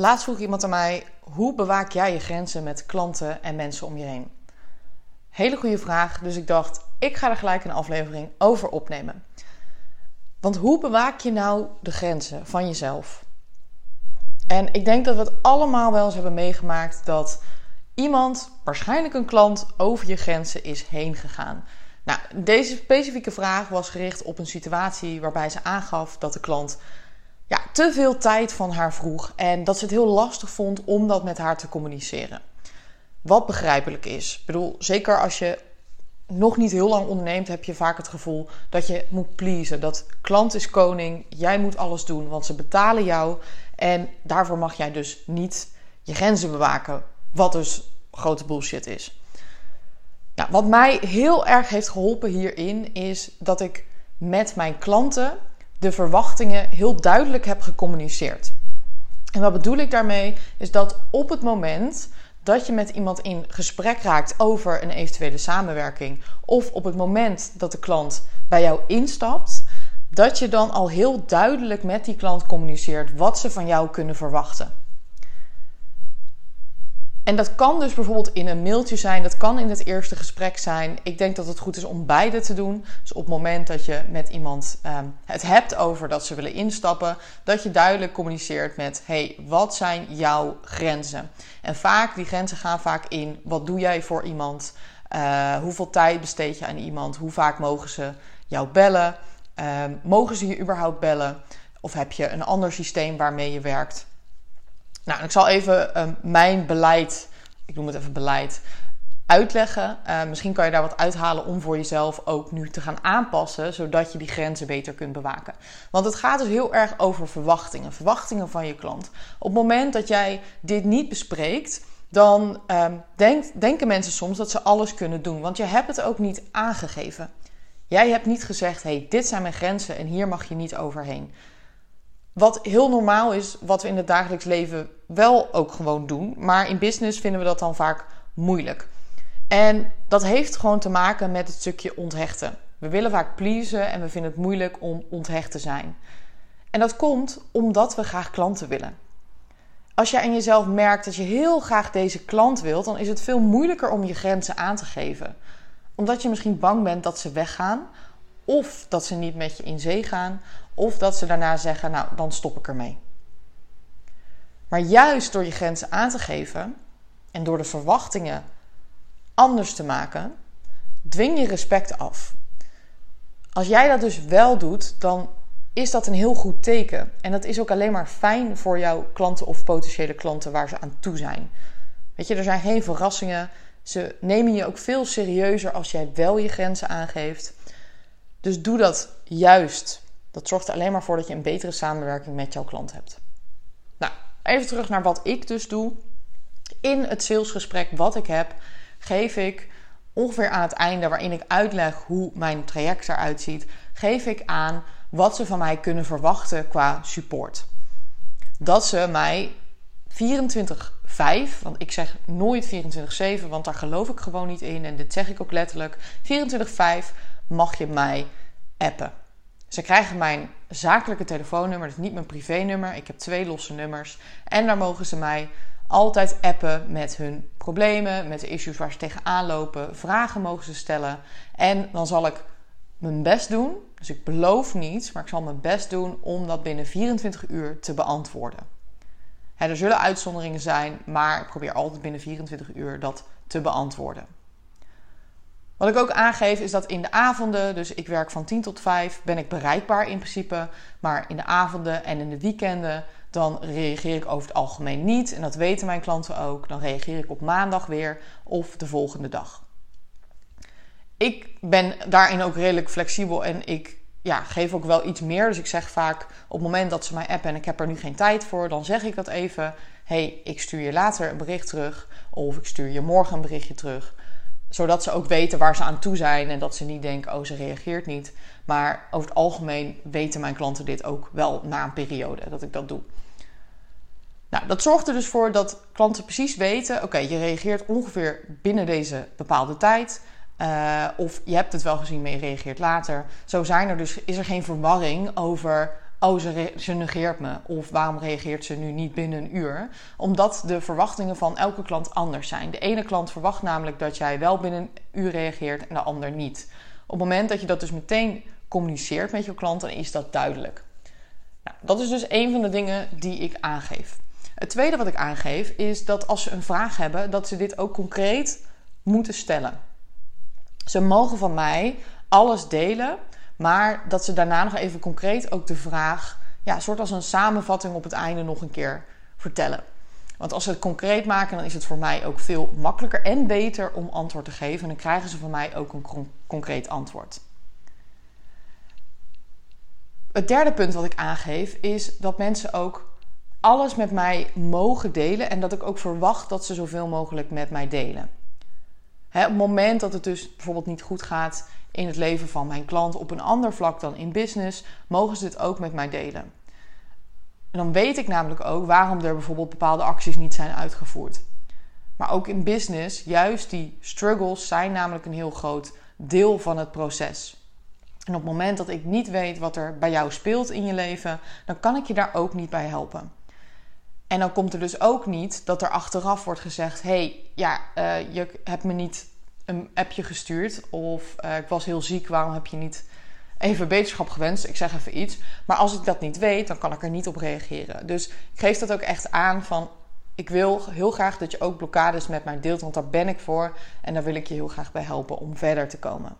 Laatst vroeg iemand aan mij: hoe bewaak jij je grenzen met klanten en mensen om je heen? Hele goede vraag, dus ik dacht: ik ga er gelijk een aflevering over opnemen. Want hoe bewaak je nou de grenzen van jezelf? En ik denk dat we het allemaal wel eens hebben meegemaakt dat iemand, waarschijnlijk een klant, over je grenzen is heen gegaan. Nou, deze specifieke vraag was gericht op een situatie waarbij ze aangaf dat de klant ja, te veel tijd van haar vroeg en dat ze het heel lastig vond om dat met haar te communiceren. Wat begrijpelijk is. Ik bedoel, zeker als je nog niet heel lang onderneemt, heb je vaak het gevoel dat je moet pleasen. Dat klant is koning, jij moet alles doen, want ze betalen jou. En daarvoor mag jij dus niet je grenzen bewaken. Wat dus grote bullshit is. Wat mij heel erg heeft geholpen hierin is dat ik met mijn klanten de verwachtingen heel duidelijk heb gecommuniceerd. En wat bedoel ik daarmee? Is dat op het moment dat je met iemand in gesprek raakt over een eventuele samenwerking, of op het moment dat de klant bij jou instapt, dat je dan al heel duidelijk met die klant communiceert wat ze van jou kunnen verwachten. En dat kan dus bijvoorbeeld in een mailtje zijn, dat kan in het eerste gesprek zijn. Ik denk dat het goed is om beide te doen. Dus op het moment dat je met iemand ehm, het hebt over dat ze willen instappen, dat je duidelijk communiceert met: hey, wat zijn jouw grenzen? En vaak, die grenzen gaan vaak in: wat doe jij voor iemand? Uh, hoeveel tijd besteed je aan iemand? Hoe vaak mogen ze jou bellen? Ehm, mogen ze je überhaupt bellen? Of heb je een ander systeem waarmee je werkt? Nou, ik zal even uh, mijn beleid, ik noem het even beleid, uitleggen. Uh, misschien kan je daar wat uithalen om voor jezelf ook nu te gaan aanpassen, zodat je die grenzen beter kunt bewaken. Want het gaat dus heel erg over verwachtingen, verwachtingen van je klant. Op het moment dat jij dit niet bespreekt, dan denk, denken mensen soms dat ze alles kunnen doen, want je hebt het ook niet aangegeven. Jij hebt niet gezegd: hey, dit zijn mijn grenzen en hier mag je niet overheen. Wat heel normaal is, wat we in het dagelijks leven wel ook gewoon doen. Maar in business vinden we dat dan vaak moeilijk. En dat heeft gewoon te maken met het stukje onthechten. We willen vaak pleasen en we vinden het moeilijk om onthecht te zijn. En dat komt omdat we graag klanten willen. Als jij aan jezelf merkt dat je heel graag deze klant wilt, dan is het veel moeilijker om je grenzen aan te geven. Omdat je misschien bang bent dat ze weggaan, of dat ze niet met je in zee gaan, of dat ze daarna zeggen: Nou, dan stop ik ermee. Maar juist door je grenzen aan te geven en door de verwachtingen anders te maken, dwing je respect af. Als jij dat dus wel doet, dan is dat een heel goed teken. En dat is ook alleen maar fijn voor jouw klanten of potentiële klanten waar ze aan toe zijn. Weet je, er zijn geen verrassingen. Ze nemen je ook veel serieuzer als jij wel je grenzen aangeeft. Dus doe dat juist. Dat zorgt er alleen maar voor dat je een betere samenwerking met jouw klant hebt. Nou, even terug naar wat ik dus doe. In het salesgesprek wat ik heb, geef ik ongeveer aan het einde, waarin ik uitleg hoe mijn traject eruit ziet, geef ik aan wat ze van mij kunnen verwachten qua support. Dat ze mij 24-5, want ik zeg nooit 24-7, want daar geloof ik gewoon niet in. En dit zeg ik ook letterlijk. 24-5 mag je mij appen. Ze krijgen mijn zakelijke telefoonnummer, dus niet mijn privénummer. Ik heb twee losse nummers. En daar mogen ze mij altijd appen met hun problemen, met de issues waar ze tegenaan lopen. Vragen mogen ze stellen. En dan zal ik mijn best doen. Dus ik beloof niet, maar ik zal mijn best doen om dat binnen 24 uur te beantwoorden. er zullen uitzonderingen zijn, maar ik probeer altijd binnen 24 uur dat te beantwoorden. Wat ik ook aangeef is dat in de avonden, dus ik werk van 10 tot 5, ben ik bereikbaar in principe. Maar in de avonden en in de weekenden, dan reageer ik over het algemeen niet. En dat weten mijn klanten ook. Dan reageer ik op maandag weer of de volgende dag. Ik ben daarin ook redelijk flexibel en ik ja, geef ook wel iets meer. Dus ik zeg vaak op het moment dat ze mij appen en ik heb er nu geen tijd voor, dan zeg ik dat even. hey, ik stuur je later een bericht terug. Of ik stuur je morgen een berichtje terug zodat ze ook weten waar ze aan toe zijn en dat ze niet denken, oh ze reageert niet. Maar over het algemeen weten mijn klanten dit ook wel na een periode dat ik dat doe. Nou, dat zorgt er dus voor dat klanten precies weten: oké, je reageert ongeveer binnen deze bepaalde tijd. Uh, of je hebt het wel gezien, maar je reageert later. Zo zijn er dus, is er geen verwarring over oh, ze, negeert me. Of waarom reageert ze nu niet binnen een uur? Omdat de verwachtingen van elke klant anders zijn. De ene klant verwacht namelijk dat jij wel binnen een uur reageert en de ander niet. Op het moment dat je dat dus meteen communiceert met je klant, dan is dat duidelijk. Nou, dat is dus een van de dingen die ik aangeef. Het tweede wat ik aangeef is dat als ze een vraag hebben, dat ze dit ook concreet moeten stellen. Ze mogen van mij alles delen, maar dat ze daarna nog even concreet ook de vraag, ja, soort als een samenvatting op het einde nog een keer vertellen. Want als ze het concreet maken, dan is het voor mij ook veel makkelijker en beter om antwoord te geven. En dan krijgen ze van mij ook een concreet antwoord. Het derde punt wat ik aangeef is dat mensen ook alles met mij mogen delen en dat ik ook verwacht dat ze zoveel mogelijk met mij delen. Op het moment dat het dus bijvoorbeeld niet goed gaat in het leven van mijn klant op een ander vlak dan in business, mogen ze dit ook met mij delen. En dan weet ik namelijk ook waarom er bijvoorbeeld bepaalde acties niet zijn uitgevoerd. Maar ook in business, juist die struggles zijn namelijk een heel groot deel van het proces. En op het moment dat ik niet weet wat er bij jou speelt in je leven, dan kan ik je daar ook niet bij helpen. En dan komt er dus ook niet dat er achteraf wordt gezegd: hey, ja, uh, je hebt me niet een appje gestuurd. Of uh, ik was heel ziek, waarom heb je niet even beterschap gewenst? Ik zeg even iets. Maar als ik dat niet weet, dan kan ik er niet op reageren. Dus ik geef dat ook echt aan van. Ik wil heel graag dat je ook blokkades met mij deelt, want daar ben ik voor. En daar wil ik je heel graag bij helpen om verder te komen.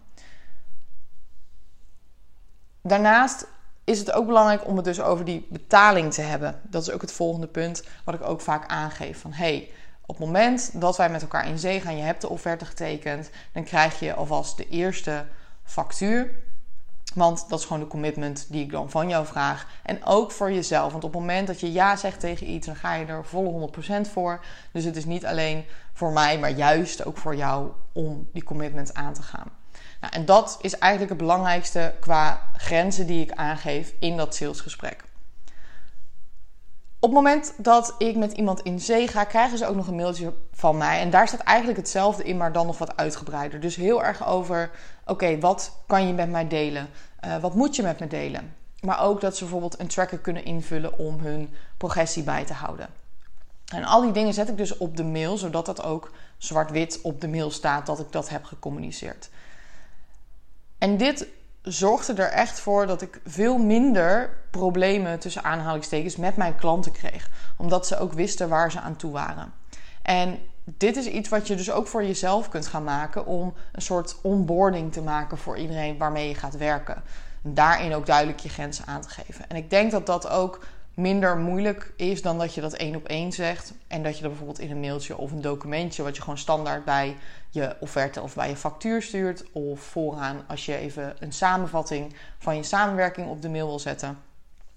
Daarnaast is het ook belangrijk om het dus over die betaling te hebben. Dat is ook het volgende punt wat ik ook vaak aangeef. Van hey, op het moment dat wij met elkaar in zee gaan, je hebt de offerte getekend, dan krijg je alvast de eerste factuur. Want dat is gewoon de commitment die ik dan van jou vraag. En ook voor jezelf. Want op het moment dat je ja zegt tegen iets, dan ga je er volle 100% voor. Dus het is niet alleen voor mij, maar juist ook voor jou om die commitment aan te gaan. Nou, en dat is eigenlijk het belangrijkste qua grenzen die ik aangeef in dat salesgesprek. Op het moment dat ik met iemand in zee ga, krijgen ze ook nog een mailtje van mij. En daar staat eigenlijk hetzelfde in, maar dan nog wat uitgebreider. Dus heel erg over: oké, wat kan je met mij delen? Uh, wat moet je met me delen? Maar ook dat ze bijvoorbeeld een tracker kunnen invullen om hun progressie bij te houden. En al die dingen zet ik dus op de mail, zodat dat ook zwart-wit op de mail staat dat ik dat heb gecommuniceerd. En dit zorgde er echt voor dat ik veel minder problemen tussen aanhalingstekens met mijn klanten kreeg. Omdat ze ook wisten waar ze aan toe waren. En dit is iets wat je dus ook voor jezelf kunt gaan maken om een soort onboarding te maken voor iedereen waarmee je gaat werken. En daarin ook duidelijk je grenzen aan te geven. En ik denk dat dat ook minder moeilijk is dan dat je dat één op één zegt. En dat je dat bijvoorbeeld in een mailtje of een documentje, wat je gewoon standaard bij je offerte of bij je factuur stuurt. Of vooraan als je even een samenvatting van je samenwerking op de mail wil zetten.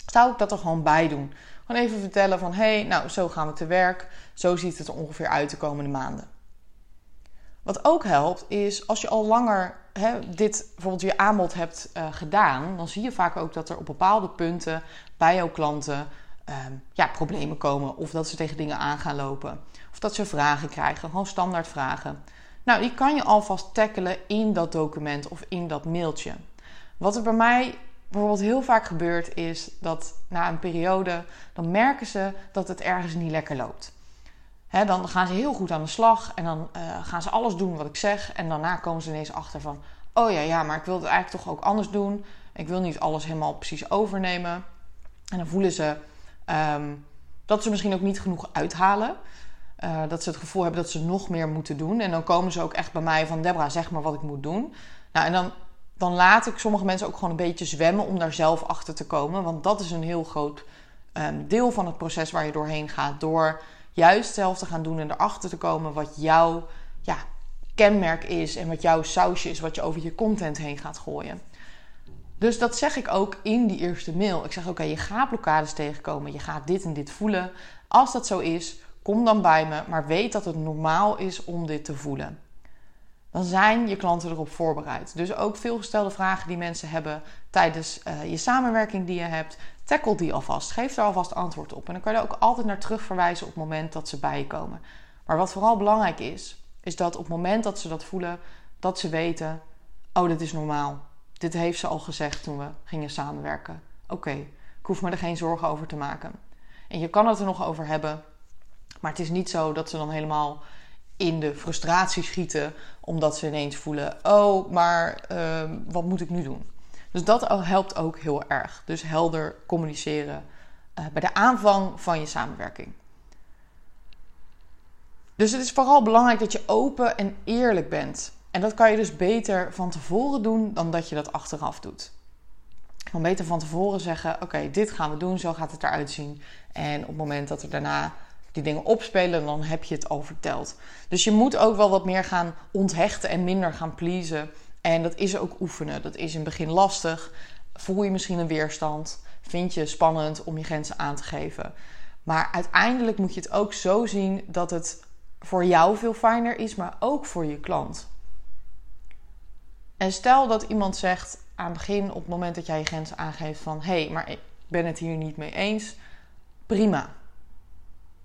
Zou ik dat er gewoon bij doen. Gewoon even vertellen van hé, hey, nou zo gaan we te werk. Zo ziet het er ongeveer uit de komende maanden. Wat ook helpt is als je al langer dit bijvoorbeeld je aanbod hebt uh, gedaan, dan zie je vaak ook dat er op bepaalde punten bij jouw klanten ehm, ja, problemen komen. Of dat ze tegen dingen aan gaan lopen. Of dat ze vragen krijgen, gewoon standaard vragen. Nou, die kan je alvast tackelen in dat document of in dat mailtje. Wat er bij mij bijvoorbeeld heel vaak gebeurt, is dat na een periode, dan merken ze dat het ergens niet lekker loopt. Dan gaan ze heel goed aan de slag en dan uh, gaan ze alles doen wat ik zeg. En daarna komen ze ineens achter van: oh ja, ja, maar ik wil het eigenlijk toch ook anders doen. Ik wil niet alles helemaal precies overnemen. En dan voelen ze um, dat ze misschien ook niet genoeg uithalen. Uh, dat ze het gevoel hebben dat ze nog meer moeten doen. En dan komen ze ook echt bij mij van... Debra, zeg maar wat ik moet doen. Nou, en dan, dan laat ik sommige mensen ook gewoon een beetje zwemmen... om daar zelf achter te komen. Want dat is een heel groot um, deel van het proces waar je doorheen gaat. Door juist zelf te gaan doen en erachter te komen... wat jouw ja, kenmerk is en wat jouw sausje is... wat je over je content heen gaat gooien. Dus dat zeg ik ook in die eerste mail. Ik zeg: Oké, je gaat blokkades tegenkomen. Je gaat dit en dit voelen. Als dat zo is, kom dan bij me. Maar weet dat het normaal is om dit te voelen. Dan zijn je klanten erop voorbereid. Dus ook veel gestelde vragen die mensen hebben tijdens uh, je samenwerking die je hebt. Tackle die alvast. Geef er alvast antwoord op. En dan kan je er ook altijd naar terug verwijzen op het moment dat ze bij je komen. Maar wat vooral belangrijk is, is dat op het moment dat ze dat voelen, dat ze weten: oh, dit is normaal dit heeft ze al gezegd toen we gingen samenwerken. Oké, Ik hoef me er geen zorgen over te maken. En je kan het er nog over hebben. Maar het is niet zo dat ze dan helemaal in de frustratie schieten. Omdat ze ineens voelen: oh, maar ehm, wat moet ik nu doen? Dus dat helpt ook heel erg. Dus helder communiceren uh, bij de aanvang van je samenwerking. Dus het is vooral belangrijk dat je open en eerlijk bent. En dat kan je dus beter van tevoren doen dan dat je dat achteraf doet. Je beter van tevoren zeggen: Oké, dit gaan we doen, zo gaat het eruit zien. En op het moment dat er daarna die dingen opspelen, dan heb je het al verteld. Dus je moet ook wel wat meer gaan onthechten en minder gaan pleasen. En dat is ook oefenen. Dat is in het begin lastig. Voel je misschien een weerstand? Vind je spannend om je grenzen aan te geven? Maar uiteindelijk moet je het ook zo zien dat het voor jou veel fijner is, maar ook voor je klant. En stel dat iemand zegt aan het begin, op het moment dat jij je grenzen aangeeft, van hé, hey, maar ik ben het hier niet mee eens. Prima.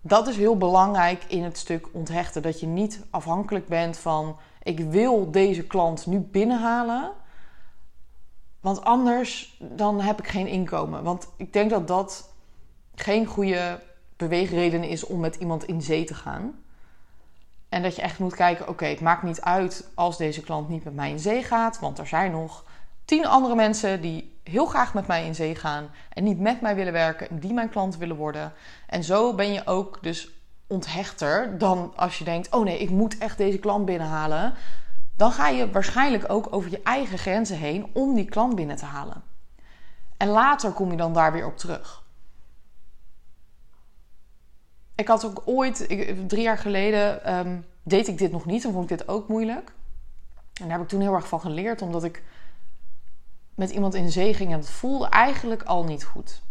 Dat is heel belangrijk in het stuk onthechten. Dat je niet afhankelijk bent van ik wil deze klant nu binnenhalen. Want anders dan heb ik geen inkomen. Want ik denk dat dat geen goede beweegreden is om met iemand in zee te gaan. En dat je echt moet kijken: oké, het maakt niet uit als deze klant niet met mij in zee gaat. Want er zijn nog tien andere mensen die heel graag met mij in zee gaan. En niet met mij willen werken en die mijn klant willen worden. En zo ben je ook dus onthechter dan als je denkt: oh nee, ik moet echt deze klant binnenhalen. Dan ga je waarschijnlijk ook over je eigen grenzen heen om die klant binnen te halen. En later kom je dan daar weer op terug. Ik had ook ooit, drie jaar geleden, um, deed ik dit nog niet en vond ik dit ook moeilijk. En daar heb ik toen heel erg van geleerd, omdat ik met iemand in zee ging en het voelde eigenlijk al niet goed.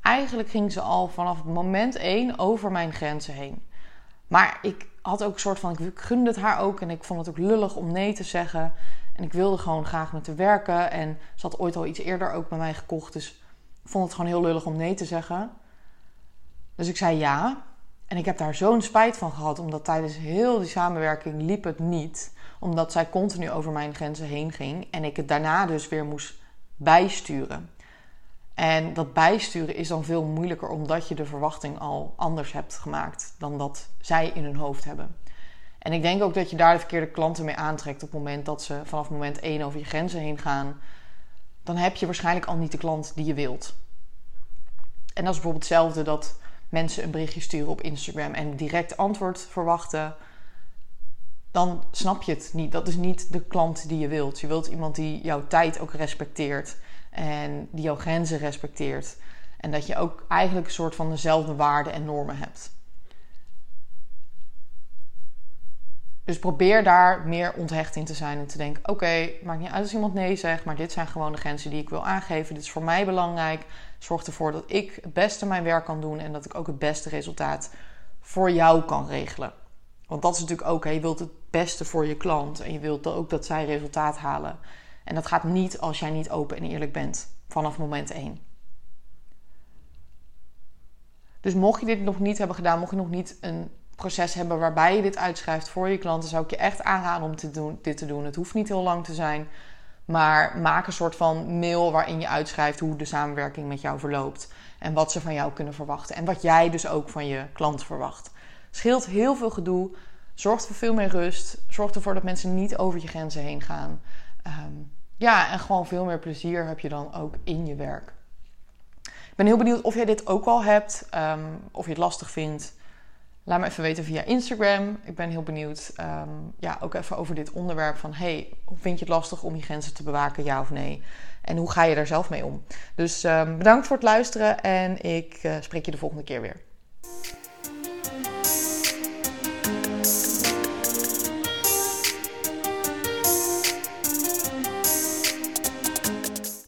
Eigenlijk ging ze al vanaf moment één over mijn grenzen heen. Maar ik had ook een soort van, ik gunde het haar ook en ik vond het ook lullig om nee te zeggen. En ik wilde gewoon graag met haar werken. En ze had ooit al iets eerder ook bij mij gekocht. Dus ik vond het gewoon heel lullig om nee te zeggen. Dus ik zei ja. En ik heb daar zo'n spijt van gehad, omdat tijdens heel die samenwerking liep het niet. Omdat zij continu over mijn grenzen heen ging en ik het daarna dus weer moest bijsturen. En dat bijsturen is dan veel moeilijker omdat je de verwachting al anders hebt gemaakt dan dat zij in hun hoofd hebben. En ik denk ook dat je daar de verkeerde klanten mee aantrekt op het moment dat ze vanaf moment 1 over je grenzen heen gaan. Dan heb je waarschijnlijk al niet de klant die je wilt. En dat is bijvoorbeeld hetzelfde dat mensen een berichtje sturen op Instagram en direct antwoord verwachten. Dan snap je het niet. Dat is niet de klant die je wilt. Je wilt iemand die jouw tijd ook respecteert en die jouw grenzen respecteert. En dat je ook eigenlijk een soort van dezelfde waarden en normen hebt. Dus probeer daar meer onthecht in te zijn en te denken: oké, maakt niet uit als iemand nee zegt, maar dit zijn gewoon de grenzen die ik wil aangeven. Dit is voor mij belangrijk. Zorg ervoor dat ik het beste mijn werk kan doen en dat ik ook het beste resultaat voor jou kan regelen. Want dat is natuurlijk ook, je wilt het beste voor je klant en je wilt ook dat zij resultaat halen. En dat gaat niet als jij niet open en eerlijk bent vanaf moment 1. Dus mocht je dit nog niet hebben gedaan, mocht je nog niet een proces hebben waarbij je dit uitschrijft voor je klanten, zou ik je echt aanraden om te doen, dit te doen. Het hoeft niet heel lang te zijn, maar maak een soort van mail waarin je uitschrijft hoe de samenwerking met jou verloopt en wat ze van jou kunnen verwachten en wat jij dus ook van je klant verwacht. Scheelt heel veel gedoe, zorgt voor veel meer rust, zorgt ervoor dat mensen niet over je grenzen heen gaan. Ehm, ja, en gewoon veel meer plezier heb je dan ook in je werk. Ik ben heel benieuwd of jij dit ook al hebt, um, of je het lastig vindt. Laat me even weten via Instagram. Ik ben heel benieuwd. Um, ja, ook even over dit onderwerp van... hey, vind je het lastig om je grenzen te bewaken, ja of nee? En hoe ga je daar zelf mee om? Dus bedankt voor het luisteren en ik uh, spreek je de volgende keer weer.